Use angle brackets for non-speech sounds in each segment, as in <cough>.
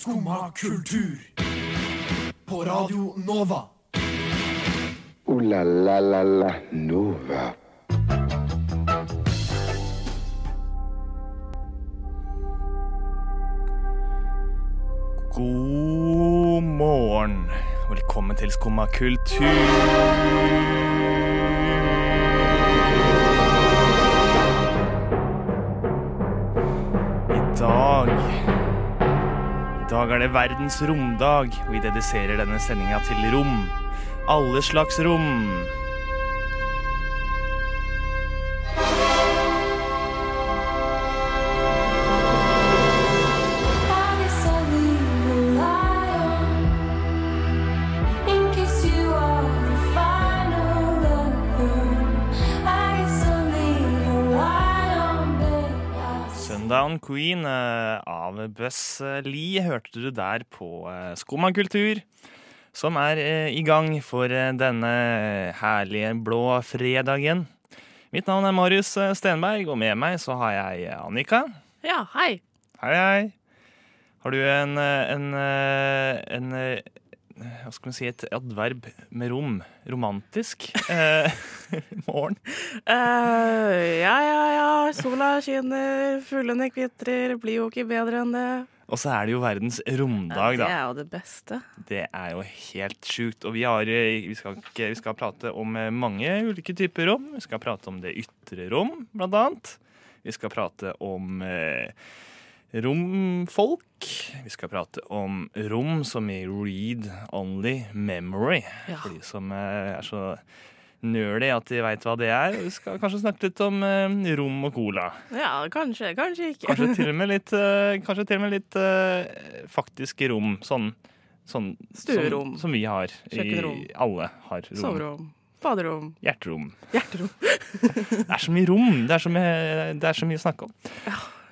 Skumma kultur. På Radio Nova. O-la-la-la-la Nova. God morgen. Velkommen til Skumma kultur. Dag er det verdens romdag, og vi dediserer denne sendinga til rom. Alle slags rom. Queen eh, av Buzz Lee hørte du der på Skomakultur, som er eh, i gang for eh, denne herlige blå fredagen. Mitt navn er Marius eh, Stenberg, og med meg så har jeg eh, Annika. Ja, hei. Hei, hei. Har du en, eh, en, eh, en eh, Hva skal man si, et adverb med rom? Romantisk? Eh, <laughs> morgen? Uh, ja, ja, ja. Sola skinner, fuglene kvitrer. Blir jo ikke bedre enn det. Og så er det jo verdens romdag, da. Ja, det er jo det beste. Det er jo helt sjukt. Og vi, har, eh, vi, skal, vi skal prate om eh, mange ulike typer rom. Vi skal prate om det ytre rom, blant annet. Vi skal prate om eh, romfolk. Vi skal prate om rom som i read only memory. Ja. For de som eh, er så nerdy at de veit hva det er. Vi skal kanskje snakke litt om eh, rom og cola. Ja, kanskje, kanskje ikke. Kanskje <laughs> til og med litt, eh, til og med litt faktiske rom. Sånn, sånn Stuerom. Som, som vi har. Kjøkkenrom. I, alle har rom. Soverom. Baderom. Hjerterom. Hjerterom. <laughs> Det er så mye rom. Det er så mye, det er så mye å snakke om.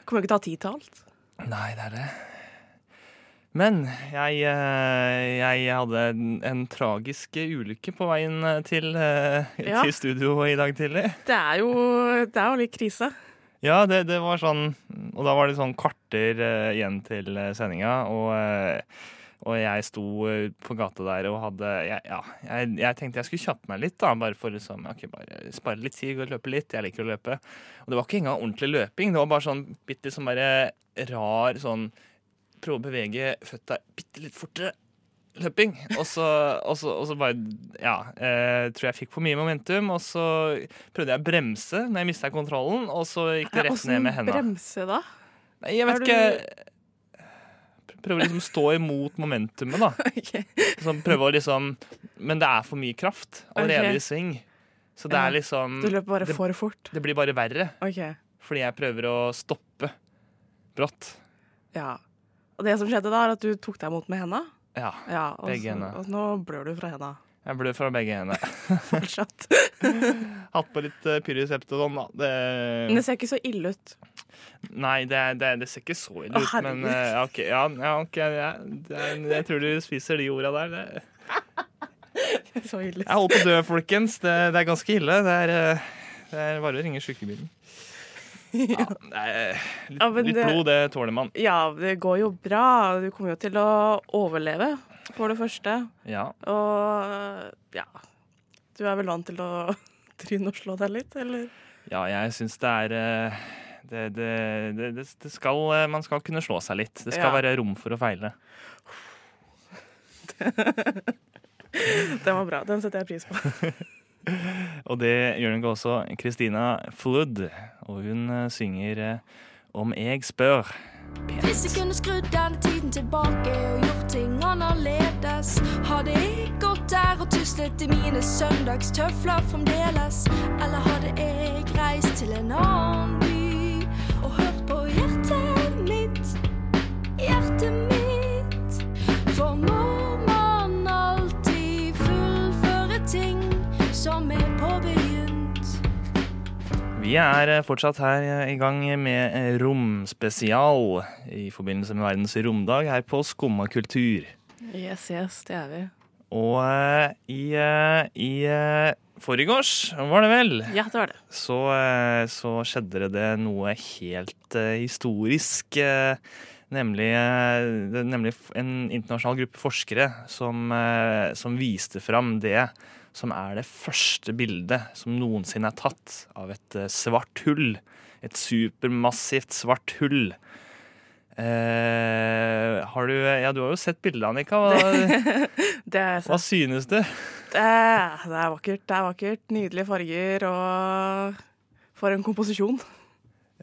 Kommer ikke ta tid til alt. Nei, det er det. Men jeg, eh, jeg hadde en, tragisk ulykke på veien til, eh, Ja. til studio i dag tidlig. Det er jo, det er jo litt krise. Ja, det, det var sånn Og da var det sånn kvarter eh, igjen til eh, sendinga, og, eh, og jeg sto eh, på gata der og hadde jeg, Ja, jeg, jeg tenkte jeg skulle kjappe meg litt, da, bare for liksom okay, bare spare litt tid og løpe litt. Jeg liker å løpe. Og det var ikke engang ordentlig løping, det var bare sånn bitte som bare rar sånn Prøve å bevege føtta bitte litt fortere. Løping. Og så, og så, og så bare Ja. Eh, tror jeg fikk for mye momentum, og så prøvde jeg å bremse når jeg mista kontrollen, og så gikk det rett ned med henda. bremse, da? Nei, jeg vet ikke Prøver liksom å stå imot momentumet, da. <laughs> okay. Sånn, prøve å liksom Men det er for mye kraft allerede okay. i sving. Så det er liksom Du løper bare det, for fort. det blir bare verre. Okay. Fordi jeg prøver å stoppe brått. Ja. Og det som skjedde da, er at du tok deg imot med henda. Ja. Ja, og, Begge hendene. og nå blør du fra henda Jeg blør fra begge hendene. <laughs> <laughs> fortsatt. <laughs> Hatt på litt uh, Pyrisept og sånn, da. Men Det, det ser ikke så ille ut. nei, det, det, det ser ikke så ille Å, ut, men herregud. eh, ja, ok, ja, ja, okay ja, det, jeg tror du spiser de orda der. Det. Så ille. Jeg holder på å dø, folkens. Det, det er ganske ille. Det er, eh, det er bare å ringe sykebilen. Ja, litt, Ja, litt det- blod, det tåler man. Ja, det går jo bra. Du kommer jo til å overleve, for det første. Ja. Og ja Du er vel vant til å <laughs> tryne og slå deg litt, eller? Ja, jeg syns det er eh, det, det, det, det, det skal, eh, Man skal kunne slå seg litt. Det skal Ja. være rom for å feile. <laughs> Den var bra. Den setter jeg pris på. <laughs> Og det gjør nok også Christina Flood. Og hun eh, synger eh, Om jeg spør. Hvis jeg kunne skrudd den tiden tilbake og gjort ting annerledes, hadde jeg gått der og tuslet i mine søndagstøfler fremdeles? Eller hadde jeg Vi er eh, fortsatt her eh, i gang med eh, romspesial i forbindelse med Verdens romdag her på Skumma kultur. Yes, yes, det er vi. Og uh, i, uh, i uh, forgårs, var det vel, Ja, det var det. så, så skjedde det noe helt historisk. Nemlig, nemlig en internasjonal gruppe forskere som, som viste fram det som er det første bildet som noensinne er tatt av et eh, svart hull. Et supermassivt svart hull. Eh, har du Ja, du har jo sett bildet, Annika. Hva, <laughs> Det hva synes du? det, det er vakkert. Det er vakkert. Nydelige farger og For en komposisjon.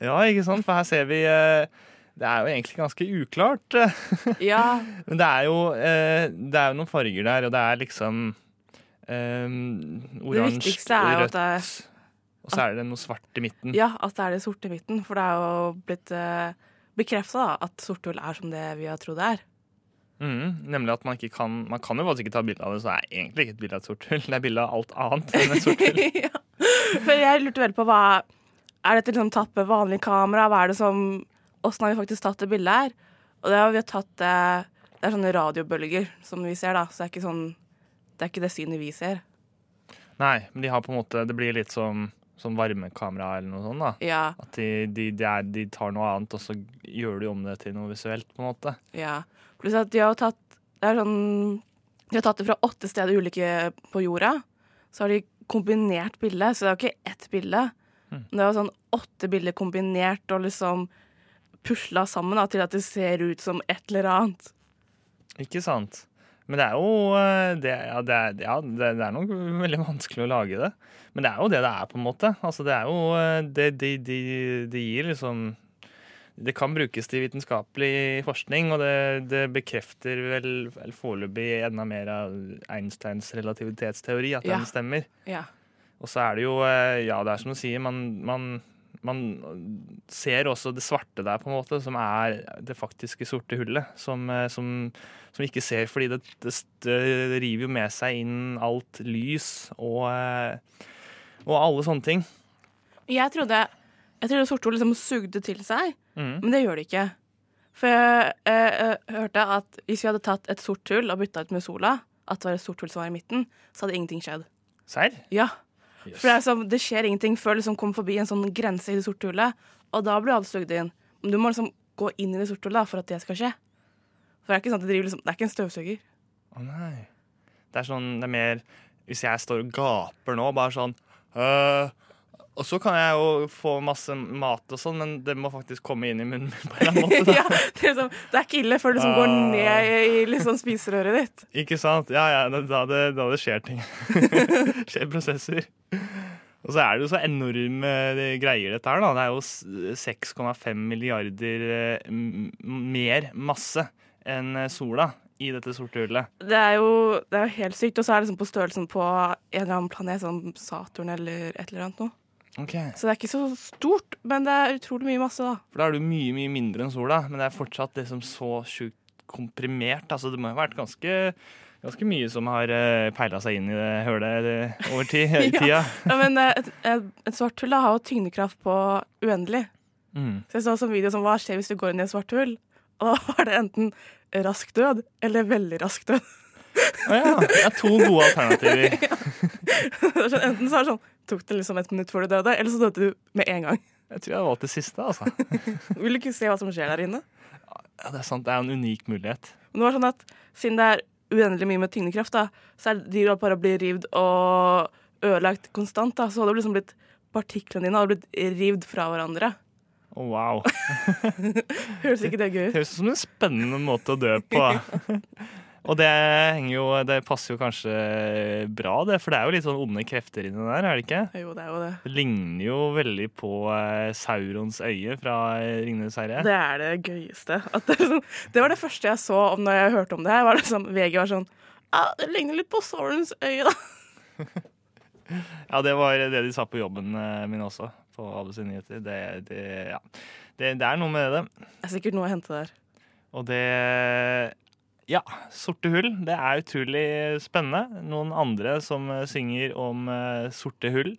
Ja, ikke sant? For her ser vi eh, Det er jo egentlig ganske uklart. <laughs> Ja, Men det er jo, eh, det er jo noen farger der, og det er liksom eh, oransje, viktigste er rødt Og så er det noe svart i midten. ja, at det er det sorte i midten. For det er jo blitt uh, bekrefta at sorte hull er som det vi har trodd det er. Mm, nemlig at man ikke kan Man kan jo faktisk ikke ta bilde av det, så det er egentlig ikke et bilde av et sort hull. Det er bilde av alt annet enn et sort hull. <laughs> ja. For jeg lurte veldig på hva Er dette liksom tatt med vanlig kamera? Hva er det som Åssen har vi faktisk tatt det bildet her? Og det har vi tatt eh, Det er sånne radiobølger som vi ser, da. Så det er ikke sånn Det er ikke det synet vi ser. Nei, men de har på en måte Det blir litt som, som varmekamera eller noe sånt. da Ja, At de, de, de, er, de tar noe annet, og så gjør de om det til noe visuelt, på en måte. ja. Pluss at de har tatt Det er sånn De har tatt det fra åtte steder ulike på jorda. Så har de kombinert bildet, så det er jo ikke ett bilde. Mm. Men det er jo sånn åtte bilder kombinert og liksom pusla sammen da, til at det ser ut som et eller annet. Ikke sant? Men det er jo eh, det, ja, det, er, ja, det, det er nok veldig vanskelig å lage det. Men det er jo det det er, på en måte. Altså, det er jo eh, Det de, de, de gir liksom Det kan brukes til vitenskapelig forskning, og det, det bekrefter vel, vel foreløpig enda mer av Einsteins relativitetsteori, at Ja. den stemmer. Ja. Og så er det jo eh, Ja, det er som du sier, man, man, man ser også det svarte der, på en måte, som er det faktiske sorte hullet. Som, eh, som, som vi ikke ser, fordi det, det, det river jo med seg inn alt lys og, eh, og alle sånne ting. Jeg trodde, jeg trodde sorte hull liksom sugde til seg, mm. men det gjør det ikke. For jeg jeg, jeg hørte at hvis vi hadde tatt et sort hull og bytta ut med sola, at det var et sort hull som var i midten, så hadde ingenting skjedd. Serr? Ja, Yes. For det, er sånn, det skjer ingenting før du liksom kommer forbi en sånn grense i det sorte hullet, og da blir alt sugd inn. Men du må liksom gå inn i det sorte hullet for at det skal skje. For det er ikke sånn at det liksom, det er ikke en støvsuger. Å nei. Det er sånn, det er mer Hvis jeg står og gaper nå, bare sånn øh, Og så kan jeg jo få masse mat og sånn, men det må faktisk komme inn i munnen min på en eller annen <laughs> måte. Ja, det, er liksom, det er ikke ille før det liksom går Ah. ned i liksom spiserøret ditt. Ikke sant? Ja, ja, da, da det, da det skjer ting. <laughs> skjer prosesser. Og så er det jo så enorme eh, greier, dette her. da. Det er jo 6,5 milliarder eh, mer masse enn eh, sola i dette sorte hullet. Det er jo det er jo helt sykt. Og så er det liksom på størrelsen på en eller annen planet, som Saturn eller et eller annet noe. Ok. Så det er ikke så stort, men det er utrolig mye masse, da. For da er du mye, mye mindre enn sola, men det er fortsatt liksom så sjukt komprimert. Altså, det må ha vært ganske, ganske mye som har uh, peila seg inn i det hølet eh, over tid, <laughs> hele tida. Ja, men eh, et, et, svart hull da har jo tyngdekraft på uendelig. Mm. Så jeg så en video som hva skjer hvis du går inn i et svart hull? Og da var det enten rask død eller veldig rask død. Å ja. Det er to gode alternativer. <laughs> Er sånn, enten så er det sånn, tok det liksom et minutt før du døde, eller så døde du med en gang. Jeg tror jeg valgte valgt det siste, altså. <laughs> Vil du ikke se hva som skjer der inne? Ja, det er sant. Det er en unik mulighet. Men det var sånn at siden det er uendelig mye med tyngdekraft, da, så er de bare å bli rivd og ødelagt konstant, da, så hadde liksom blitt partiklene dine hadde blitt rivd fra hverandre. Å, wow. <laughs> Høres ikke det gøy ut? Høres ut som en spennende måte å dø på. <laughs> Og det, jo, det passer jo kanskje bra, det, for det er jo litt sånn onde krefter inni der, er det ikke? Jo, det er jo det. Det ligner jo veldig på eh, Saurons øye fra eh, Ringenes herre. Det er det gøyeste. At det, sånn, det var det første jeg så om når jeg hørte om det her. Var det sånn, VG var sånn ja, Det ligner litt på Saurons øye, da. <laughs> Ja, det var det de sa på jobben eh, min også, på ABC Nyheter. Det, det, ja. det, det er noe med det. Det er sikkert noe å hente der. Og det Ja, sorte hull. Det er utrolig spennende. Noen andre som eh, synger om uh, sorte hull,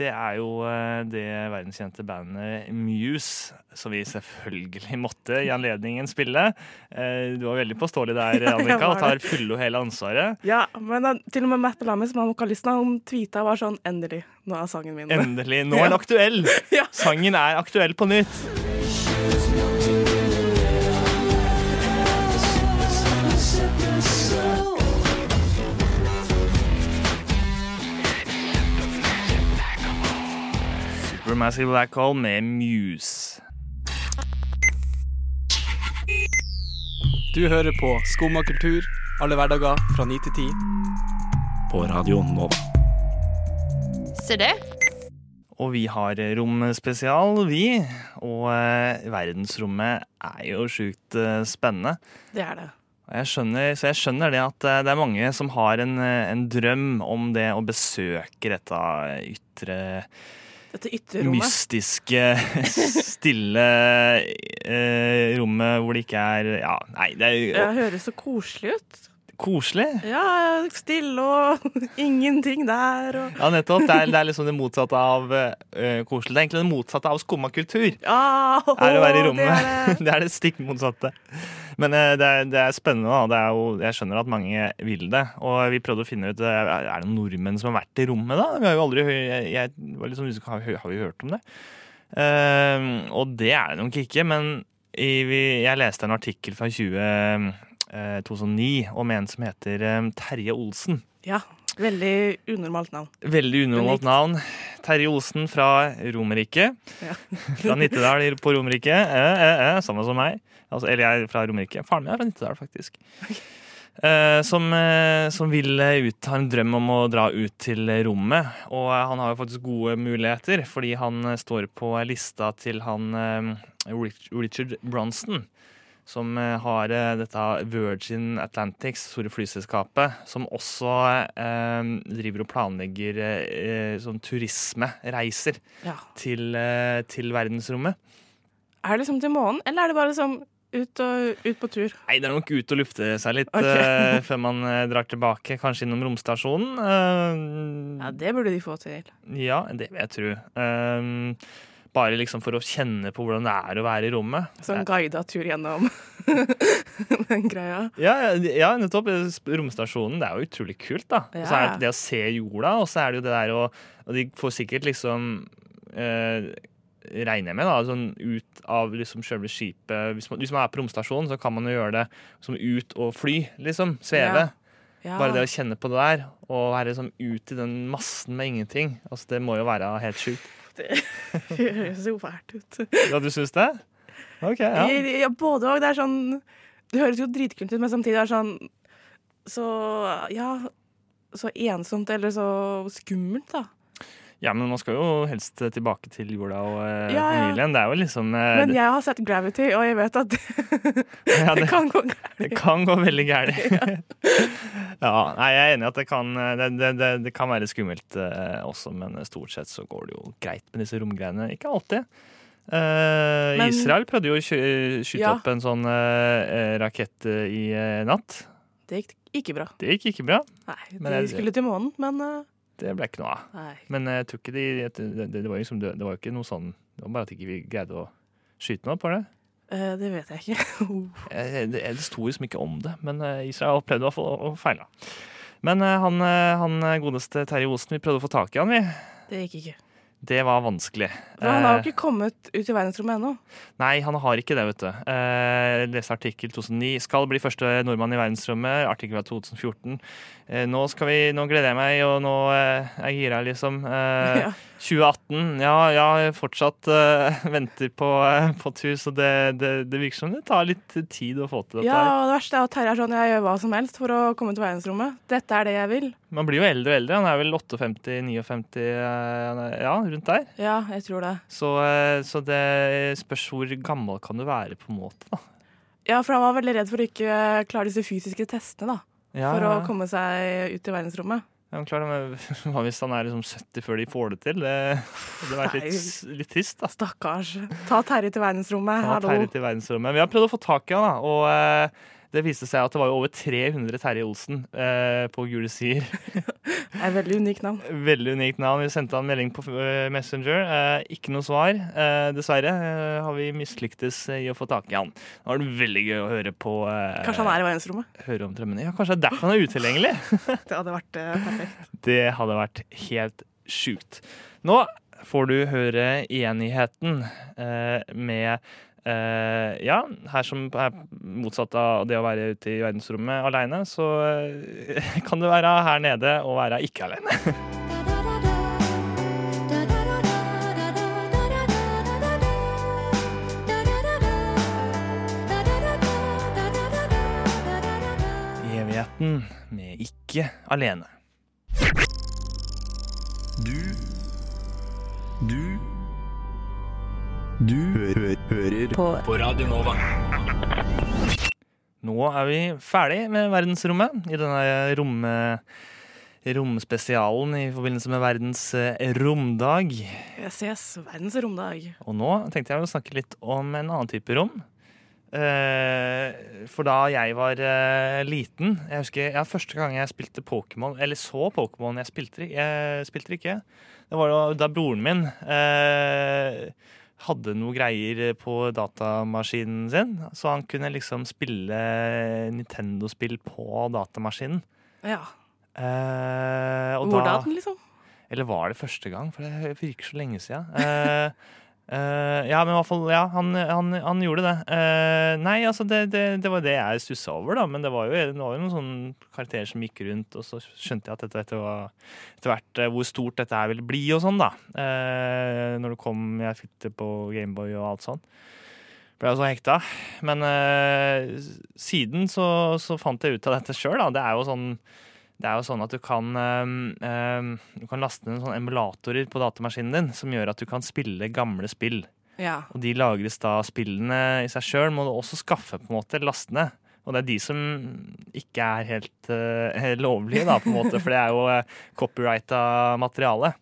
det er jo uh, det verdenskjente bandet Muse, som vi selvfølgelig måtte i anledningen spille. Uh, Du var veldig påståelig der, <laughs> Annika, og tar fulle og hele ansvaret. Ja, men da, til og med Matt Bellamy, som er vokalisten, han tweeta var sånn Endelig, nå er sangen min Endelig. Nå er den <laughs> aktuell! <laughs> Ja. Sangen er aktuell på nytt. Supermassive Black Hole med Muse. Du hører på Skumma kultur alle hverdager fra 9 til 10. På Radio Nova. Se det. Og vi har romspesial, vi. Og eh, verdensrommet er jo sjukt eh, spennende. Det er det. Jeg skjønner, så jeg skjønner det at eh, det er mange som har en, en drøm om det å besøke dette ytre, Dette ytre rommet. mystiske, <laughs> stille eh, rommet hvor det ikke er Ja, nei, det er jo Det høres så koselig ut. Koselig. Ja, stille og <laughs> ingenting der og Ja, nettopp. Det er, det er liksom det motsatte av uh, koselig. Det er egentlig det motsatte av skumma kultur. Ja, er å være i det rommet. er det. <laughs> Det er det stikk motsatte. Men uh, det, er, det er spennende. da. Det er jo, jeg skjønner at mange vil det. Og vi prøvde å finne ut eh, Er det noen nordmenn som har vært i rommet, da? Vi har jo aldri jeg, jeg var sånn har, har vi hørt om det? Uh, og det er det nok ikke. Men i, vi, jeg leste en artikkel fra 20, eh, 2009 om en som heter eh, Terje Olsen. Ja, veldig unormalt navn. Veldig unormalt navn. Terje Olsen fra Romerike. Ja. <laughs> fra Nittedal på Romerike. Eh, eh, eh, samme som meg. Altså, eller jeg er fra Romerike. Faren min er fra Nittedal, faktisk. Eh, som, eh, som vil eh, ut, har en drøm om å dra ut til rommet. Og eh, han har jo faktisk gode muligheter, fordi han eh, står på lista til han eh, Richard Bronson. Som eh, har eh, dette Virgin Atlantics, store flyselskapet, som også eh, driver og planlegger eh, sånn turismereiser Ja. til, eh, til verdensrommet. Er det liksom til månen, eller er det bare liksom ut, og, ut på tur? Nei, det er nok ut og lufte seg litt okay. eh, <laughs> før man drar tilbake, kanskje innom romstasjonen. Ja, det burde de få til. ja, det vil jeg tro. Eh, bare liksom for å kjenne på hvordan det er å være i rommet. Sånn guida tur gjennom <laughs> den greia. Ja, ja, ja, nettopp. Romstasjonen, det er jo utrolig kult, da. Og så er det det å se jorda, og så er det jo det der å Og de får sikkert liksom eh, Regner jeg med, da, sånn ut av liksom selve skipet hvis man, hvis man er på romstasjonen, så kan man jo gjøre det som ut og fly, liksom. Sveve. Ja. Bare det å kjenne på det der, og være liksom ut i den massen med ingenting. Altså, det må jo være helt sjukt. Det høres jo fælt ut. Ja, du syns det? OK, ja. Ja, både og. Det er sånn Det høres jo dritkult ut, men samtidig er det sånn Så ja Så ensomt eller så skummelt, da. Ja, men man skal jo helst tilbake til jorda og eh, Ja, ja. familien. Det er jo liksom eh, Men jeg har sett Gravity, og jeg vet at <laughs> det, ja, det kan gå det kan gå veldig gærent. <laughs> <laughs> ja, nei, jeg er enig i at det kan, eh, det, det, kan være skummelt eh, også, men stort sett så går det jo greit med disse romgreiene. Ikke alltid. Eh, Men- Israel prøvde jo å skyte opp en sånn eh, rakett eh, i eh, natt. Det gikk ikke bra. Det gikk ikke bra. Nei, de skulle til månen, men eh, Det ble ikke noe av. nei. Men jeg tror ikke de, det, det, var liksom, det var jo ikke noe sånn Det var bare at ikke vi ikke greide å skyte noe på det. Eh, det vet jeg ikke. <laughs> Eh, Det, det sto liksom ikke om det, men eh, Israel opplevde i hvert fall å, feile. Men eh, han, eh, han godeste Terje Osen, vi prøvde å få tak i han, vi. Det gikk ikke. Det var vanskelig. For han har Eh, jo ikke kommet ut i verdensrommet ennå. Nei, han har ikke det, vet du. Eh, leste artikkel 2009. Skal bli første nordmann i verdensrommet. Artikkel fra 2014. Eh, nå, skal vi, nå gleder jeg meg, og nå eh, er jeg gira, liksom. Eh, <laughs> Ja. 2018. Ja, ja, jeg fortsatt eh, <laughs> venter på, uh, på tur, så det, det, det virker som det tar litt tid å få til dette. Ja, og det verste er at Terje er sånn jeg gjør hva som helst for å komme til verdensrommet. Dette er det jeg vil. Man blir jo eldre og eldre. Han er vel 58-59, ja, rundt der. Ja, jeg tror det. Så, eh, så det spørs hvor gammel kan du være, på en måte. da. Ja, for han var veldig redd for å ikke klare disse fysiske testene, da. Ja, For å komme seg ut i verdensrommet. Ja, klar, men <laughs> Hva hvis han er liksom 70 før de får det til? Det det hadde vært litt, litt trist. da. Stakkars. Ta Terje til verdensrommet. Ta Hallo. Terje til verdensrommet. Vi har prøvd å få tak i han, da, og eh, det viste seg at det var jo over 300 Terje Olsen eh, på Gule sider. <laughs> Det er et veldig unikt navn. Veldig unikt navn. Vi sendte han melding på eh, Messenger. Eh, ikke noe svar. Eh, dessverre eh, har vi mislyktes i å få tak i han. Nå er det veldig gøy å høre på Kanskje han er i verdensrommet. høre om drømmene. Ja, kanskje det er derfor han er utilgjengelig. <laughs> Det hadde vært perfekt. Det hadde vært helt sjukt. Nå får du høre enigheten med Uh, ja, her som er motsatt av det å være ute i verdensrommet aleine, så uh, <laughs> kan det være her nede å være ikke aleine. <laughs> Evigheten med ikke alene. Du Du du hø hø hører På på Radio Nova. Nå er vi ferdig med verdensrommet i denne rom, romspesialen i forbindelse med verdens eh, romdag. Yes, yes, verdens romdag. Og nå tenkte jeg å snakke litt om en annen type rom. Eh, for da jeg var eh, liten Jeg husker ja, Første gang jeg spilte Pokémon, eller så Pokémon Jeg spilte, det- jeg spilte ikke. Det var da broren min eh, hadde noe greier på datamaskinen sin. Så han kunne liksom spille Nintendo-spill på datamaskinen. Ja. Eh, og da- Hvordan, liksom? eller var det første gang? For det virker så lenge siden. Eh, <laughs> eh, ja, men i hvert fall, ja, han, han, han gjorde det. Uh, nei, altså, det, det, det var det jeg stussa over, da. Men det var jo, det var jo noen sånne karakterer som gikk rundt, og så skjønte jeg at dette, dette var etter hvert eh, hvor stort dette her ville bli og sånn, da. Uh, når det kom Jeg fikk det på Gameboy og alt sånn. Ble jeg så hekta. Men siden så, så fant jeg ut av dette sjøl, da. Det er jo sånn det er jo sånn at du kan, ehm, ehm, du kan laste ned sånne emulatorer på datamaskinen din som gjør at du kan spille gamle spill. Ja. Og de lagres da spillene i seg sjøl, må du også skaffe på en måte, lastene. Og det er de som ikke er helt uh, lovlige, da, på en måte, for det er jo uh, copyrighta materiale.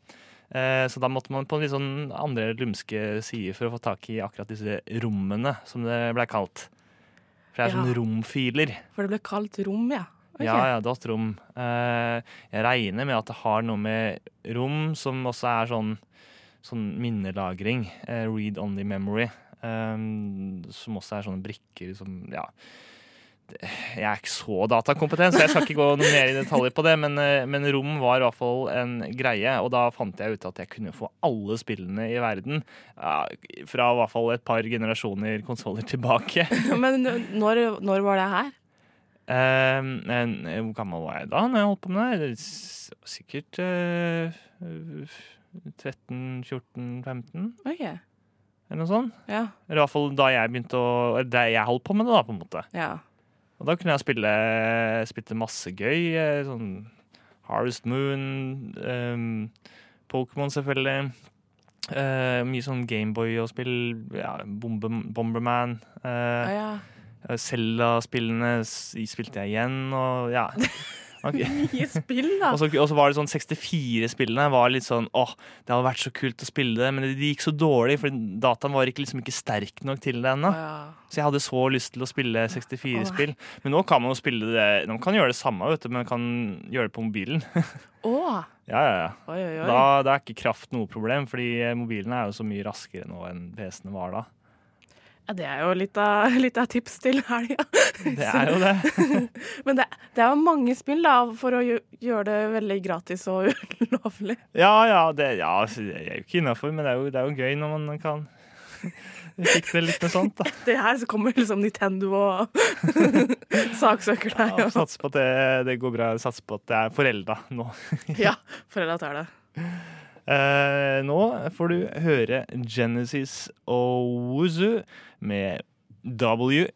Uh, så da måtte man på en litt sånn andre lumske sider for å få tak i akkurat disse rommene, som det ble kalt. For det er Ja. sånn romfiler. For det ble kalt rom, ja. Ok. Ja, ja, datarom. Eh, jeg regner med at det har noe med rom, som også er sånn, sånn minnelagring. Eh, read only memory. eh, som også er sånne brikker som Ja. Jeg er ikke så datakompetent, så jeg skal ikke gå noe mer i detaljer på det. Men, men rom var i hvert fall en greie, og da fant jeg ut at jeg kunne få alle spillene i verden. Ja, fra i hvert fall et par generasjoner konsoller tilbake. <laughs> Men når, når var det her? Eh, eh, hvor gammel var jeg da når jeg holdt på med det? Sikkert eh, 13-14-15, Ok. eller noe sånt. Ja. Eller i hvert fall da jeg begynte å Da jeg holdt på med det, da, på en måte. ja. Og da kunne jeg spille spilte masse gøy. eh, Sånn Harvest Moon, ehm, Pokémon selvfølgelig. Uh, mye sånn Gameboy og spill. Ja, Bombe, Bomberman. Uh, ah, ja. Zelda-spillene spilte jeg igjen, og ja. <laughs> Mye spill, da. <laughs> Og så, og så var det sånn 64-spillene var litt sånn åh, det hadde vært så kult å spille det, men det, gikk så dårlig, for dataen var ikke, liksom ikke sterk nok til det ennå. Ja. Så jeg hadde så lyst til å spille 64-spill. Men nå kan man jo spille det Man kan gjøre det samme, vet du, men man kan gjøre det på mobilen. <laughs> Åh ja, ja, ja. oi, oi, oi. Da, da er ikke kraft noe problem, fordi mobilen er jo så mye raskere nå enn PC-ene var da. Ja, det er jo litt av, <laughs> litt av tips til helga. Det er jo det. <laughs> Men det, det er jo mange spill da, for å gjøre det veldig gratis og <laughs> ulovlig. Ja, ja, det, ja det er jo ikke innafor, men det er, jo, det er jo gøy når man kan fikse litt med sånt. da. Det her så kommer liksom Nintendo og saksøker deg. Ja, Satser på at det, det går bra. Satser på at det er forelda nå. Ja, forelda tar det. Eh, nå får du høre Genesis Owuzu med WUTD.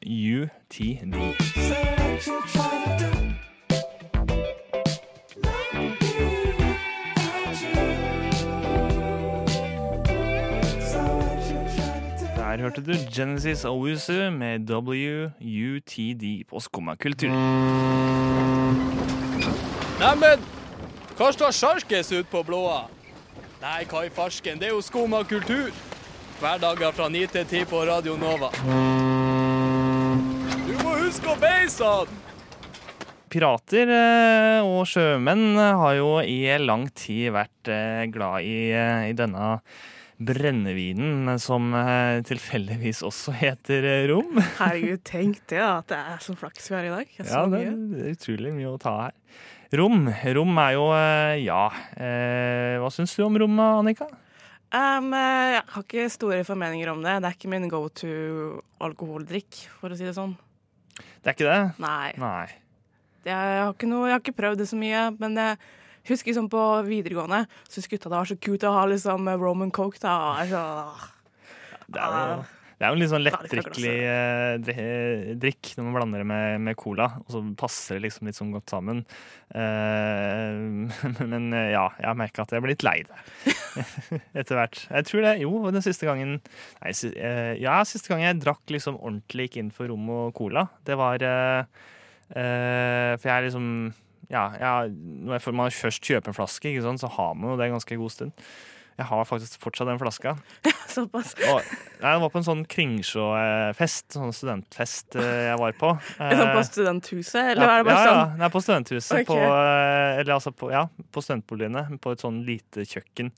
Der hørte du Genesis Owuzu med WUTD på Skumma kultur. Neimen, hva står sjarkes ut på blåa? Nei, hva i farsken, det er jo skum av kultur. Hverdager fra 9 til 10 på Radio Nova. Du må huske å beise han! Pirater eh, og sjømenn har jo i lang tid vært eh, glad i, eh, i denne brennevinen som tilfeldigvis også heter rom. Herregud, tenk det, at det er så flaks vi har i dag. Så Ja, det mye. det er utrolig mye å ta her. Rom. Rom er jo eh, Ja. eh, Hva syns du om rom, Annika? Um, eh, jeg har ikke store formeninger om det. Det er ikke min go to alkoholdrikk, for å si det sånn. Det er ikke det? Nei. Nei. Jeg har ikke, noe, jeg har ikke prøvd det så mye, men jeg husker liksom på videregående så syntes gutta det var så kult å ha liksom Roman Coke. da. jeg Det er jo, Det er jo en litt sånn Ja, lettdrikkelig eh, drikk når man blander det med, med cola, og så passer det liksom litt sånn godt sammen. Eh, <laughs> men eh, ja, jeg har merka at jeg blir litt lei det <laughs> etter hvert. Jeg tror det, jo, den siste gangen Nei, eh, ja, siste gang jeg drakk liksom ordentlig gikk inn for rom og cola, det var eh, eh, For jeg er liksom ja, jeg, når man først kjøper en flaske, så har man jo det en ganske god stund. Jeg har faktisk fortsatt den flaska. <laughs> Såpass. Og, nei, den var på en sånn Kringsjå-fest, sånn studentfest eh, jeg var på. <laughs> Sånn på Eh, studenthuset, eller er det bare ja, ja, sånn? Nei, på studenthuset. Okay. På, eh, eller altså på, ja, på studentboligene. På et sånn lite kjøkken.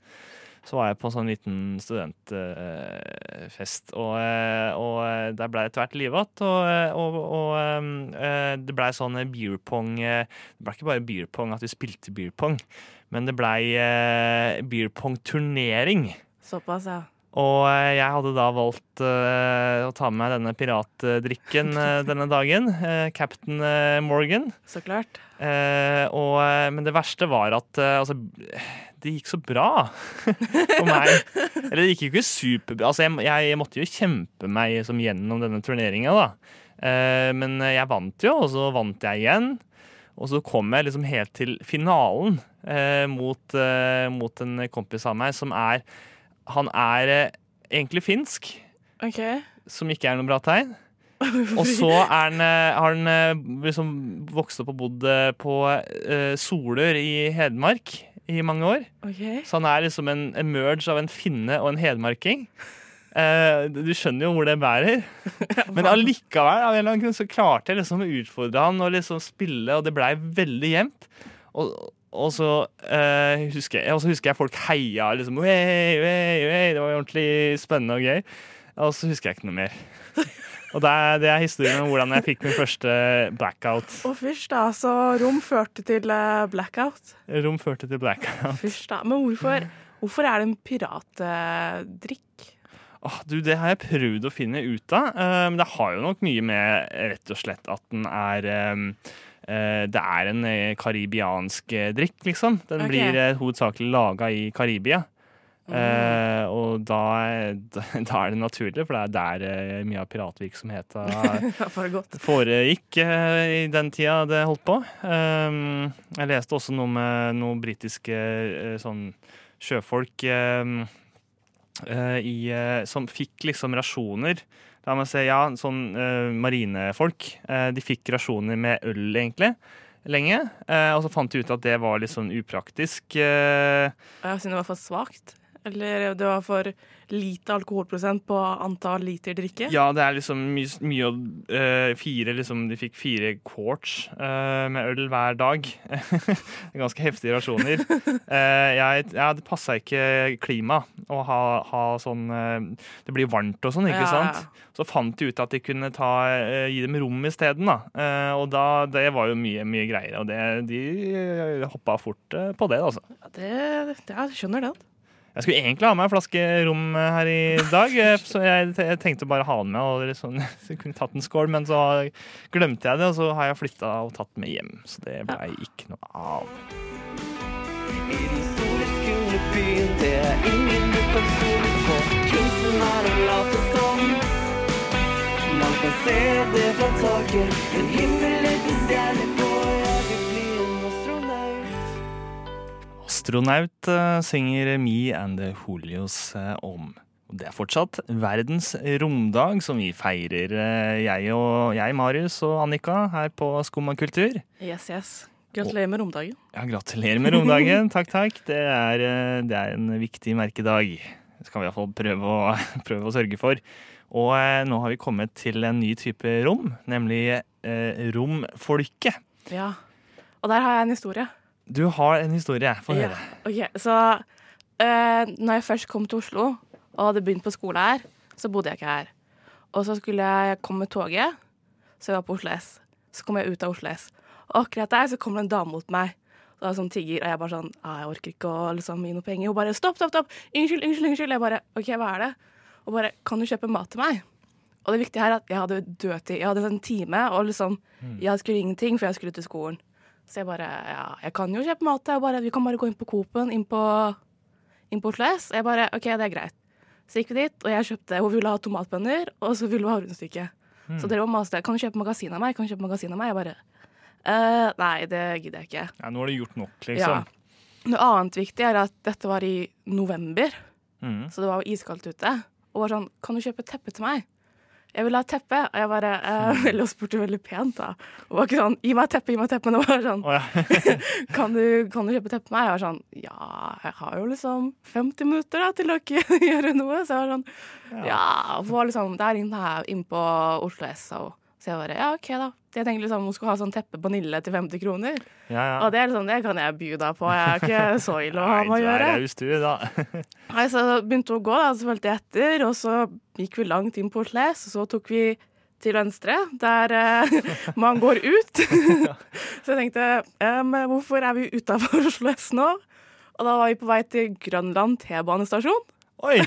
Så var jeg på en sånn liten studentfest, og, eh, og eh, der ble det etter hvert livatt. Og, eh, og, og eh, det blei sånn beer pong Det ble ikke bare beer pong at vi spilte beer pong, men det blei beer pong-turnering. Såpass, ja. Og jeg hadde da valgt uh, å ta med meg denne piratdrikken uh, <laughs> denne dagen. Uh, Captain Morgan. Så klart. Og, men det verste var at altså, det gikk så bra for meg. Eller det gikk jo ikke superbra. Altså, jeg, jeg, måtte jo kjempe meg som gjennom denne turneringa, da. Eh, men jeg vant jo, og så vant jeg igjen. Og så kom jeg liksom helt til finalen eh, mot, eh, mot en kompis av meg som er Han er egentlig finsk, okay. som ikke er noe bra tegn. <laughs> Og så han, har han liksom vokst opp og bodd på uh, Solør i Hedmark i mange år. Okay. Så han er liksom en, en merge av en finne og en hedmarking. Eh, du skjønner jo hvor det bærer. <laughs> Men allikevel av en eller annen grunn så klarte jeg liksom å utfordre han og liksom spille, og det blei veldig jevnt. Og, og så eh, husker jeg, og så husker jeg folk heia liksom hey, hey, hey. Det var ordentlig spennende og gøy. Og så husker jeg ikke noe mer. <laughs> Og det er, det er historien om hvordan jeg fikk min første blackout. Å, fysj, da. Så rom førte til eh, blackout. Rom førte til blackout. Fysj, da. Men hvorfor, hvorfor er det en piratdrikk? Åh, du, Det har jeg prøvd å finne ut av. Eh, Men det har jo nok mye med rett og slett at den er eh, eh, Det er en eh, karibiansk eh, drikk, liksom. Den okay. blir eh, hovedsakelig laga i Karibia. Eh, og da, <laughs> da er det naturlig, for det er der eh, mye av piratvirksomheten <laughs> foregikk eh, i den tida det holdt på. Eh, jeg leste også noe med noen britiske eh, sånn sjøfolk um, eh, i, som fikk liksom rasjoner. La meg se, ja, sånn marinefolk. De fikk rasjoner med øl, egentlig. Lenge. Eh, og så fant de ut at det var litt sånn upraktisk. eh, jeg Siden det var for svakt? Eller det var for lite alkoholprosent på antall liter drikke? Ja, det er liksom mye, mye eh, fire liksom, De fikk fire quarts uh, med øl hver dag. <laughs> Ganske heftige rasjoner. uh, jeg, ja, det passa ikke klima å ha, ha sånn Det blir varmt og sånn, ikke Ja, ja. sant? Så fant de ut at de kunne ta, gi dem rom isteden. da. Og da, det var jo mye, mye greier. Og det, de hoppa fort på det, altså. Ja, det, det, jeg skjønner det. Jeg skulle egentlig ha med en flaske rom her i dag, eh, så jeg, jeg tenkte bare ha den med. og liksom, <laughs> så kunne tatt en skål, Men så glemte jeg det, og så har jeg flytta og tatt den med hjem. Så det blei ikke noe av. I den store, skumle byen, det er ingen du kan stole på. Kunsten er å late som. Man kan se det fra taket, en himmeliten stjerne på. Astronaut eh, synger Me and the Holios eh, om. Det er fortsatt verdens romdag, som vi feirer, eh, jeg og jeg, Marius og Annika, her på Skumma kultur. Yes, yes. Gratulerer med romdagen. Ja, gratulerer med romdagen. <laughs> takk, takk. Det er, det er en viktig merkedag. Det skal vi iallfall prøve å, <laughs> prøve å sørge for. Og nå har vi kommet til en ny type rom, nemlig eh, romfolket. Ja. Og der har jeg en historie. Du har en historie. Få høre. Ok, Så eh, når jeg først kom til Oslo og hadde begynt på skole her, så bodde jeg ikke her. Og så skulle jeg komme med toget, så jeg var på Oslo S. Så kom jeg ut av Oslo S. Og akkurat der så kommer det en dame mot meg. som det sånn tigger, og jeg bare sånn ah, Jeg orker ikke å liksom, gi noe penger. Hun bare stopp, stopp, stopp! Unnskyld, unnskyld, unnskyld. Jeg bare OK, hva er det? Og bare Kan du kjøpe mat til meg? Og det viktige her er at jeg hadde dødtid. Jeg hadde en time, og liksom Jeg skulle ingenting, for jeg skulle til skolen. Så jeg bare Ja, jeg kan jo kjøpe mat Bare, vi kan bare gå inn på Coop-en, inn på, inn på Oslo S. Jeg bare OK, det er greit. Så gikk vi dit, og jeg kjøpte Hun ville ha tomatbønner, og så ville hun ha rundstykke. Mm. Så dere var maste. Kan du kjøpe magasin av meg? Kan du kjøpe magasin av meg? Jeg bare «Eh, Nei, det gidder jeg ikke. Ja, nå har du gjort nok, Ja. liksom. Noe annet viktig er at dette var i november, Mm. så det var jo iskaldt ute. Og var sånn Kan du kjøpe teppe til meg? Jeg vil ha teppe. Og jeg bare eh, <laughs> veldig og spurte veldig pent, da. Og var ikke sånn Gi meg teppe, gi meg teppe. Men det var sånn oh, ja. <laughs> kan, du, kan du kjøpe teppe til meg? Jeg var sånn Ja, jeg har jo liksom 50 minutter da til å <laughs> gjøre noe. Så jeg var sånn Ja. Og var liksom der inne, her, inne på Oslo S. Og, så jeg bare Ja, OK, da. Jeg tenkte liksom hun skulle ha sånn teppe på Nille til 50 kroner. Ja, ja. Og det er liksom, det kan jeg by deg på. Jeg er ikke <laughs> så ille å ha med å gjøre. du, da. <laughs> Nei, så begynte hun å gå, da, så fulgte jeg etter, og så gikk vi langt inn på Oslo og så tok vi til venstre, der eh, <laughs> man går ut. så jeg tenkte, ehm, hvorfor er vi utenfor Oslo S nå? Og da var vi på vei til Grønland T-banestasjon. Oi!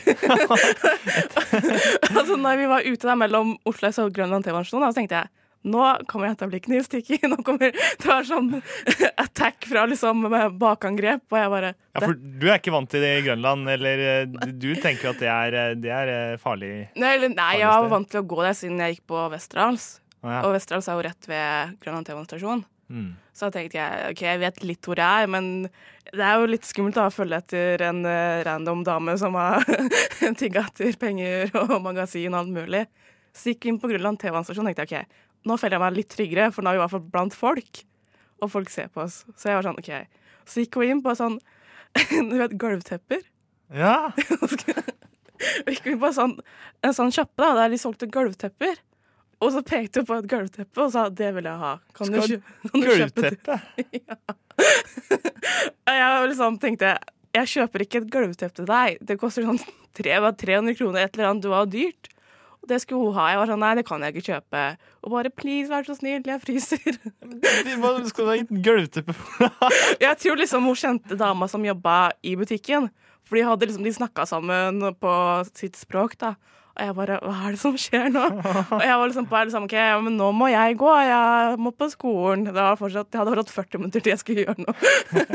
<laughs> altså når vi var ute der mellom Oslo S og Grønland T-banestasjon, så tenkte jeg, nå kommer jeg til å bli knivstukket. <laughs> Nå kommer det å være sånn <laughs> attack fra liksom bakangrep, og jeg bare... Ja, for du er ikke vant til det i Grønland, eller eh, du, du tenker at det er, eh, det er eh, farlig? Nei, eller, nei, jeg var vant til å gå der siden jeg gikk på Westerdals. Ah, ja. Og Westerdals er jo rett ved Grønland T-banestasjon. Mm. Så tenkte jeg ok, jeg vet litt hvor jeg er, men det er jo litt skummelt da, å følge etter en eh, random dame som har <laughs> tigga etter penger og magasin og alt mulig. Så gikk vi inn på Grønland T-banestasjon og tenkte jeg, ok, nå føler jeg meg litt tryggere, for nå er vi i hvert fall blant folk. Og folk ser på oss. Så jeg var sånn, ok. Så gikk hun inn på sånn, <laughs> du vet, gulvtepper. Ja. <laughs> Og gikk vi på sånn, en sånn kjappe da, der de solgte gulvtepper. Og så pekte hun på et gulvteppe og sa det vil jeg ha. Kan Skal du, kan du kjøpe det? <laughs> Og jeg liksom tenkte jeg kjøper ikke et gulvteppe til deg. Det koster sånn 300 kroner, et eller annet. Det var dyrt. Og det skulle hun ha. Jeg var sånn nei, det kan jeg ikke kjøpe. Og bare please, vær så snill, jeg fryser. Hva skal du ha gitt gulvteppe for? <laughs> Jeg tror liksom hun kjente dama som jobba i butikken. For de, liksom, de snakka sammen på sitt språk, da. Og jeg bare Hva er det som skjer nå? Og jeg var liksom på liksom, OK, men nå må jeg gå. Jeg må på skolen. Det var fortsatt, jeg hadde fortsatt 40 minutter til jeg skulle gjøre noe.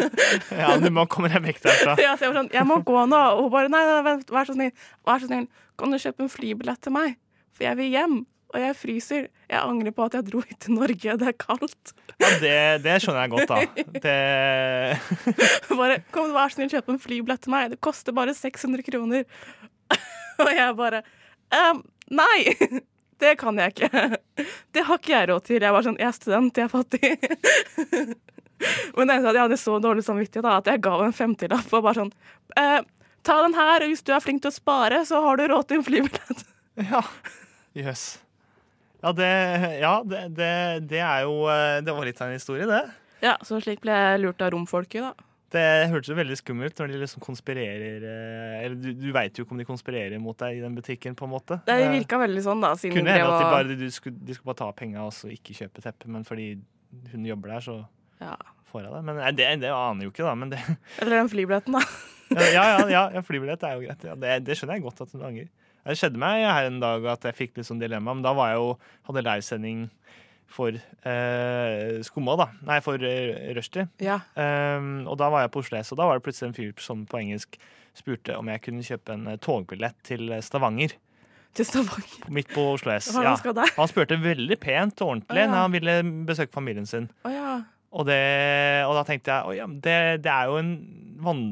<laughs> Ja, du må komme deg vekk derfra. Ja, så jeg var sånn, jeg må gå nå. Og hun bare, nei, nei, vent, vær så snill, vær så snill, kan du kjøpe en flybillett til meg? For jeg vil hjem, og jeg fryser. Jeg angrer på at jeg dro hit til Norge, det er kaldt. Ja, det, det skjønner jeg godt, da. <laughs> Det Bare, kom, vær så snill, kjøp en flybillett til meg. Det koster bare 600 kroner. <laughs> Og jeg bare, «Ehm, nei, <laughs> det kan jeg ikke. Det har ikke jeg råd til. Jeg var sånn, jeg er student, jeg er fattig. <laughs> Men det eneste at jeg hadde så dårlig samvittighet da, at jeg ga henne en femtilapp og bare sånn, «Eh, ta den her, og hvis du er flink til å spare, så har du råd til en flybillett. <laughs> Ja. Jøss. Ja, det, ja det, det, det er jo eh, Det var litt av en historie, det. Ja, så slik ble jeg lurt av romfolket da. Det hørtes jo veldig skummelt når de liksom konspirerer eh, Eller du, du veit jo ikke om de konspirerer mot deg i den butikken, på en måte. Det Eh, virka veldig sånn da, siden Kunne hende at de bare de skulle, de skulle bare ta penga og så ikke kjøpe teppe, men fordi hun jobber der, så Ja. får jeg det. Men det, det aner jo ikke, da. Men det, <laughs> Eller den flybilletten da. ja, ja, ja, ja flybillett er jo greit. Ja, det, det skjønner jeg godt at hun angrer. Det skjedde meg her en dag at jeg fikk litt sånn dilemma, men da var jeg jo, hadde livesending for eh, Skumma, da. Nei, for eh, Rushdie. Ja. Um, og da var jeg på Oslo S, og da var det plutselig en fyr som på engelsk spurte om jeg kunne kjøpe en eh, togbillett til eh, Stavanger. Til Stavanger. Midt på Oslo S. Ja. Han spurte veldig pent og ordentlig oh, ja. når han ville besøke familien sin. Åja. Og, det, og da tenkte jeg oh, ja, det, det er jo en,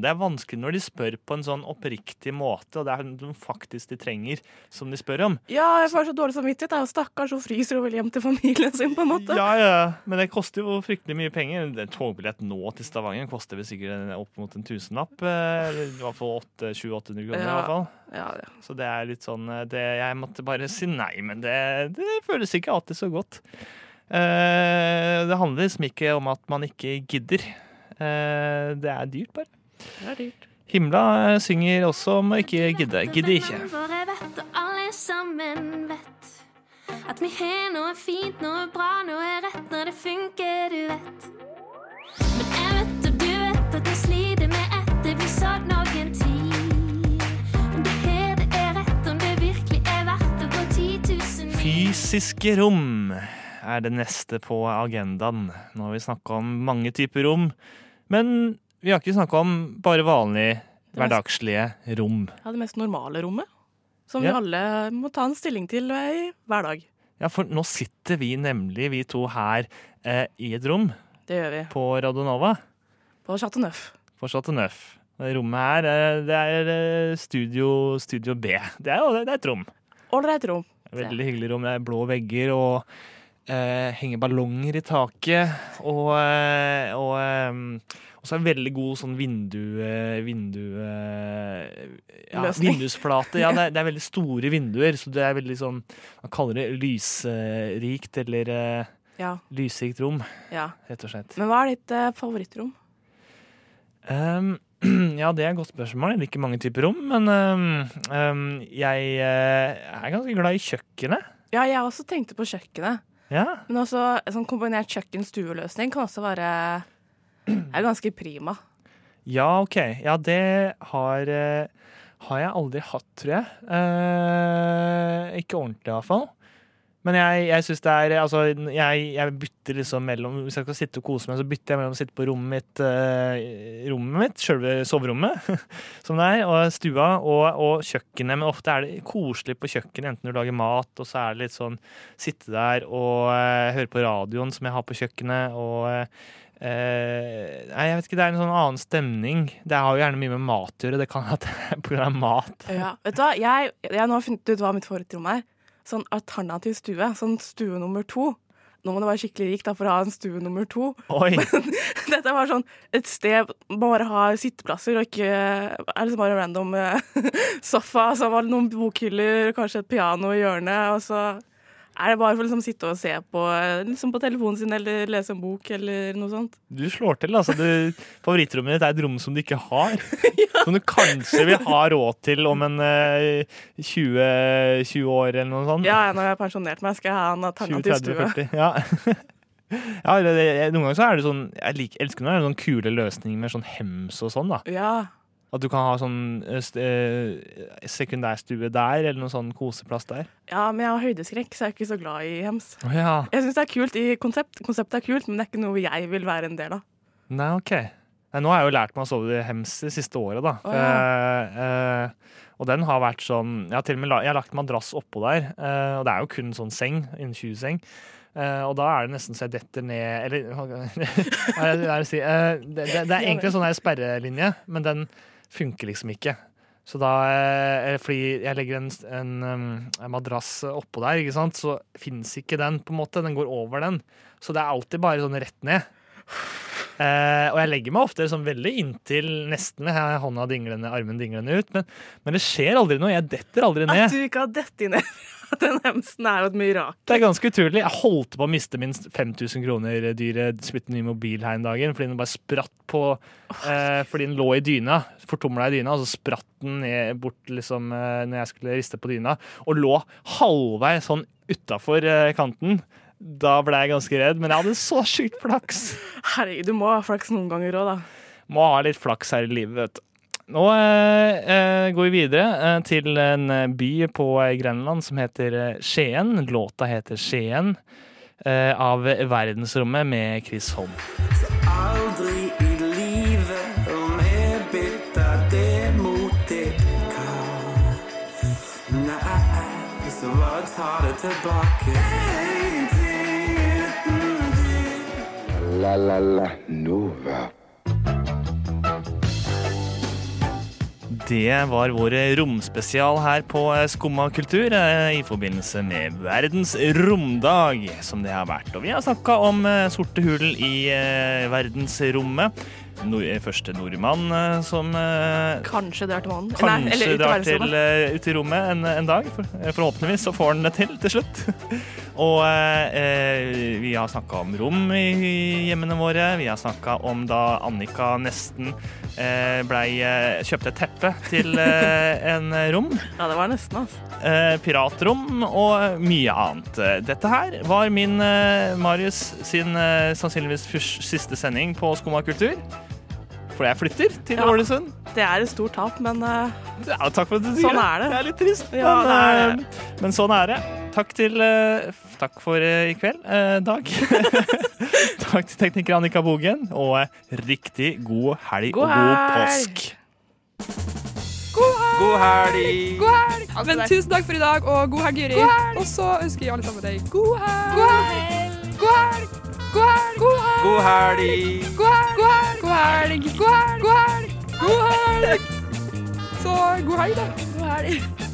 det er vanskelig når de spør på en sånn oppriktig måte, og det er noe faktisk de trenger, som de spør om. Ja, jeg får så dårlig samvittighet. Er jo stakkars hun fryser og vil hjem til familien sin, på en måte. Ja, ja, men det koster jo fryktelig mye penger. En togbillett nå til Stavanger koster vel sikkert opp mot en tusenlapp. eh, eller I hvert fall 700-800 kroner. i hvert fall. Ja, ja. Så det er litt sånn eh, det, Jeg måtte bare si nei, men det, det føles ikke alltid så godt. Eh, det handler liksom ikke om at man ikke gidder. Eh, det er dyrt, bare. Det er dyrt. Himla eh, synger også om å ikke gidde. Gidder ikke. For jeg vet, og alle sammen vet at vi har noe fint, noe bra, noe rett når det funker, du vet. Men jeg vet, og du vet, at jeg sliter med et det blir noen tid. Om det her det er rett, om det virkelig er verdt å gå 10 000. Fysiske rom er det neste på agendaen. Nå har vi snakka om mange typer rom, men vi har ikke snakka om bare vanlige, hverdagslige rom. Ja, det mest normale rommet. Som Ja. vi alle må ta en stilling til i hver dag. Ja, for nå sitter vi nemlig, vi to her, eh, i et rom Det gjør vi. på Radionova. På Chateau Neuf. På Chateau Neuf. Det Rommet her, eh, det er eh, studio, studio B. Det er det er et rom. Ålreit rom. Veldig hyggelig rom. Det er blå vegger og eh, henger ballonger i taket. Og, eh, og, eh, og så er det veldig god sånn vindu... eh, vindu eh, ja, vindusflate. Ja, <laughs> det er, det er veldig store vinduer, så det er veldig sånn Man kaller det lysrikt eller eh, Ja. lysrikt rom, ja. rett og slett. Men hva er ditt favorittrom? Um, <clears throat> ja, det er et godt spørsmål. Jeg liker mange typer rom, men um, jeg er ganske glad i kjøkkenet. Ja, jeg også tenkte på kjøkkenet. Ja. Men også en sånn kombinert kjøkken-stue-løsning kan også være er ganske prima. Ja, OK. Ja, det har, eh, har jeg aldri hatt, tror jeg. Eh, ikke ordentlig, iallfall. Men jeg, jeg syns det er Altså, jeg, jeg bytter liksom mellom Hvis jeg skal sitte og kose meg, så bytter jeg mellom å sitte på rommet mitt, eh, rommet mitt, sjølve soverommet, <laughs> som det er, og stua, og, og kjøkkenet. Men ofte er det koselig på kjøkkenet, enten du lager mat, og så er det litt sånn sitte der og eh, høre på radioen som jeg har på kjøkkenet, og Eh, nei, jeg vet ikke, Det er en sånn annen stemning. Det har jo gjerne mye med mat å gjøre. Det kan grunn av mat. Ja. Vet du hva, jeg, jeg nå har funnet ut hva mitt favorittrom er. Sånn alternativ stue. Sånn stue nummer to. Nå må du være skikkelig rik da, for å ha en stue nummer to. Oi. <laughs> Dette var sånn et sted bare har sitteplasser, og ikke er liksom bare random eh, <laughs> sofa. Så var det noen bokhyller, kanskje et piano i hjørnet, og så er det bare for å liksom sitte og se på, eh, liksom på telefonen sin eller lese en bok eller noe sånt. Du slår til. altså. Du, favorittrommet ditt er et rom som du ikke har. <laughs> Som du kanskje vil ha råd til om en uh, 20, 20 år eller noe sånt. Ja, når jeg har pensjonert meg, skal jeg ha en 20, alternativ 30, stue. 40. Ja. <laughs> ja, det, noen ganger så er det sånn Jeg liker, elsker når det er sånn kule løsninger med sånn hems og sånn. da. Ja. At du kan ha sånn eh, eh, sekundærstue der, eller noen sånn koseplass der. ja, men jeg har høydeskrekk, så jeg er ikke så glad i hems. Oh, ja. Jeg syns det er kult i konsept. Konseptet er kult, men det er ikke noe jeg vil være en del av. Nei, OK. Nei, nå har jeg jo lært meg å sove i hems det siste året, da. Oh, ja. Eh, eh, og den har vært sånn Jeg har til og med la, lagt madrass oppå der, eh, og det er jo kun sånn seng, innen 20-seng. Uh, og da er det nesten så jeg detter ned Eller <laughs> hva skal jeg si? Uh, det, det, det er egentlig en sånn sperrelinje, men den funker liksom ikke. Så da, eh, fordi jeg legger en, en, en madrass oppå der, ikke sant? så fins ikke den, på en måte. Den går over den. Så det er alltid bare sånn rett ned. Eh, og jeg legger meg ofte sånn veldig inntil nesten med hånda dinglende, armen dinglende ut. Men, men det skjer aldri noe. Jeg detter aldri ned. At du ikke har dette ned <laughs> den hemsen, er jo et mirakel. Det er ganske utrolig. Jeg holdt på å miste min 5000 kroner dyre splitter ny mobil her en dagen fordi den bare spratt på eh, Fordi den lå i dyna, fortumla i dyna, og så spratt den ned bort liksom eh, når jeg skulle riste på dyna, og lå halvveis sånn utafor eh, kanten. Da ble jeg ganske redd, men jeg hadde så sjukt flaks. Herregud, du må ha flaks noen ganger òg, da. Må ha litt flaks her i livet, vet du. Nå eh, eh, går vi videre eh, til en eh, by på Grenland som heter Skien. Låta heter Skien, eh, av Verdensrommet med Chris Holm. Aldri i livet om jeg bytter det mot ditt kall. Nei, så bare ta det tilbake. La la la Nova. Det var vår romspesial her på eh, Skumma kultur eh, i forbindelse med verdens romdag, som det har vært. Og vi har snakka om eh, sorte hull i verdensrommet. Nord første nordmann eh, som eh, Kanskje drar til månen. Nei, Kanskje eller drar til, eh, ut i rommet en, en dag. For, eh, forhåpentligvis så får han det til til slutt. <laughs> Og eh, eh, vi har snakka om rom i hjemmene våre. Vi har snakka om da Annika nesten eh, blei eh, kjøpte et teppe til eh, en rom. <laughs> Ja, det var nesten, altså. Eh, piratrom og mye annet. Eh, Dette her var min eh, Marius sin eh, sannsynligvis siste sending på Skumma kultur. For jeg flytter til Ja. Ålesund. Det er et stort tap, men uh, Ja, takk for at du sier Sånn er det. Det er litt trist, Ja, men, det er det. eh, men sånn er det. Takk, til, uh, takk for i kveld, Dag. <laughs> takk til tekniker Annika Bogen, og riktig god helg God og god helg. påsk. God helg! God helg! God helg! Men tusen takk for i dag, og god helg, Juri. Og så ønsker jeg alle sammen deg! God helg! God helg! God helg! God helg! God helg! God helg! God helg! God helg! God helg! Så god helg, da. God helg.